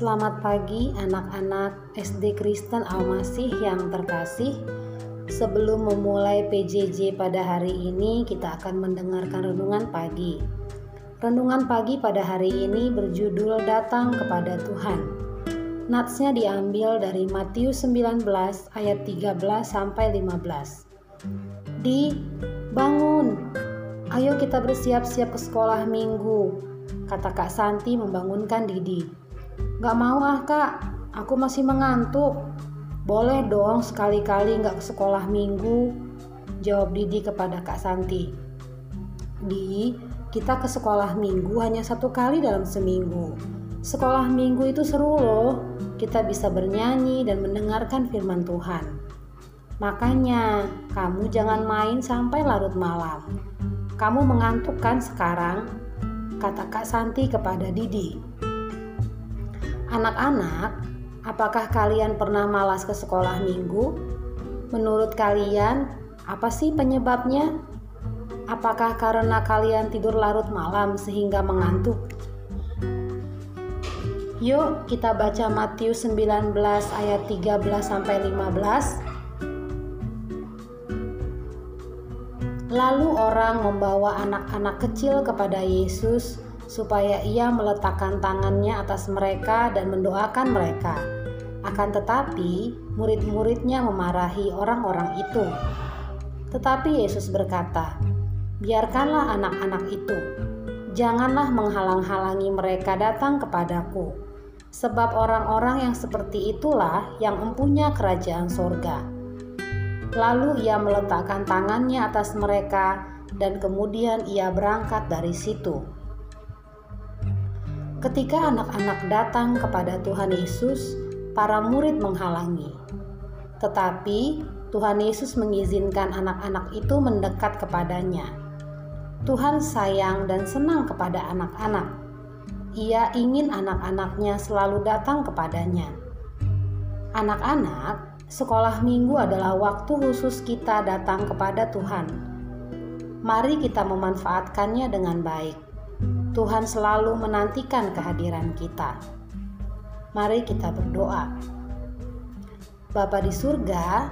Selamat pagi anak-anak SD Kristen Almasih yang terkasih. Sebelum memulai PJJ pada hari ini, kita akan mendengarkan renungan pagi. Renungan pagi pada hari ini berjudul Datang kepada Tuhan. Natsnya diambil dari Matius 19 ayat 13 sampai 15. Di bangun, ayo kita bersiap-siap ke sekolah minggu, kata Kak Santi membangunkan Didi. Gak mau ah kak, aku masih mengantuk. Boleh dong sekali-kali gak ke sekolah minggu, jawab Didi kepada Kak Santi. Di, kita ke sekolah minggu hanya satu kali dalam seminggu. Sekolah minggu itu seru loh, kita bisa bernyanyi dan mendengarkan firman Tuhan. Makanya, kamu jangan main sampai larut malam. Kamu mengantuk kan sekarang? Kata Kak Santi kepada Didi. Anak-anak, apakah kalian pernah malas ke sekolah minggu? Menurut kalian, apa sih penyebabnya? Apakah karena kalian tidur larut malam sehingga mengantuk? Yuk kita baca Matius 19 ayat 13 sampai 15. Lalu orang membawa anak-anak kecil kepada Yesus supaya ia meletakkan tangannya atas mereka dan mendoakan mereka. Akan tetapi, murid-muridnya memarahi orang-orang itu. Tetapi Yesus berkata, "Biarkanlah anak-anak itu, janganlah menghalang-halangi mereka datang kepadaku, sebab orang-orang yang seperti itulah yang empunya kerajaan sorga." Lalu ia meletakkan tangannya atas mereka, dan kemudian ia berangkat dari situ. Ketika anak-anak datang kepada Tuhan Yesus, para murid menghalangi. Tetapi Tuhan Yesus mengizinkan anak-anak itu mendekat kepadanya. Tuhan sayang dan senang kepada anak-anak. Ia ingin anak-anaknya selalu datang kepadanya. Anak-anak, sekolah minggu adalah waktu khusus kita datang kepada Tuhan. Mari kita memanfaatkannya dengan baik. Tuhan selalu menantikan kehadiran kita. Mari kita berdoa. Bapa di surga,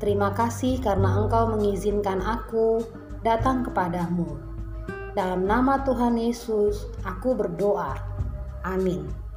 terima kasih karena Engkau mengizinkan aku datang kepadamu. Dalam nama Tuhan Yesus, aku berdoa. Amin.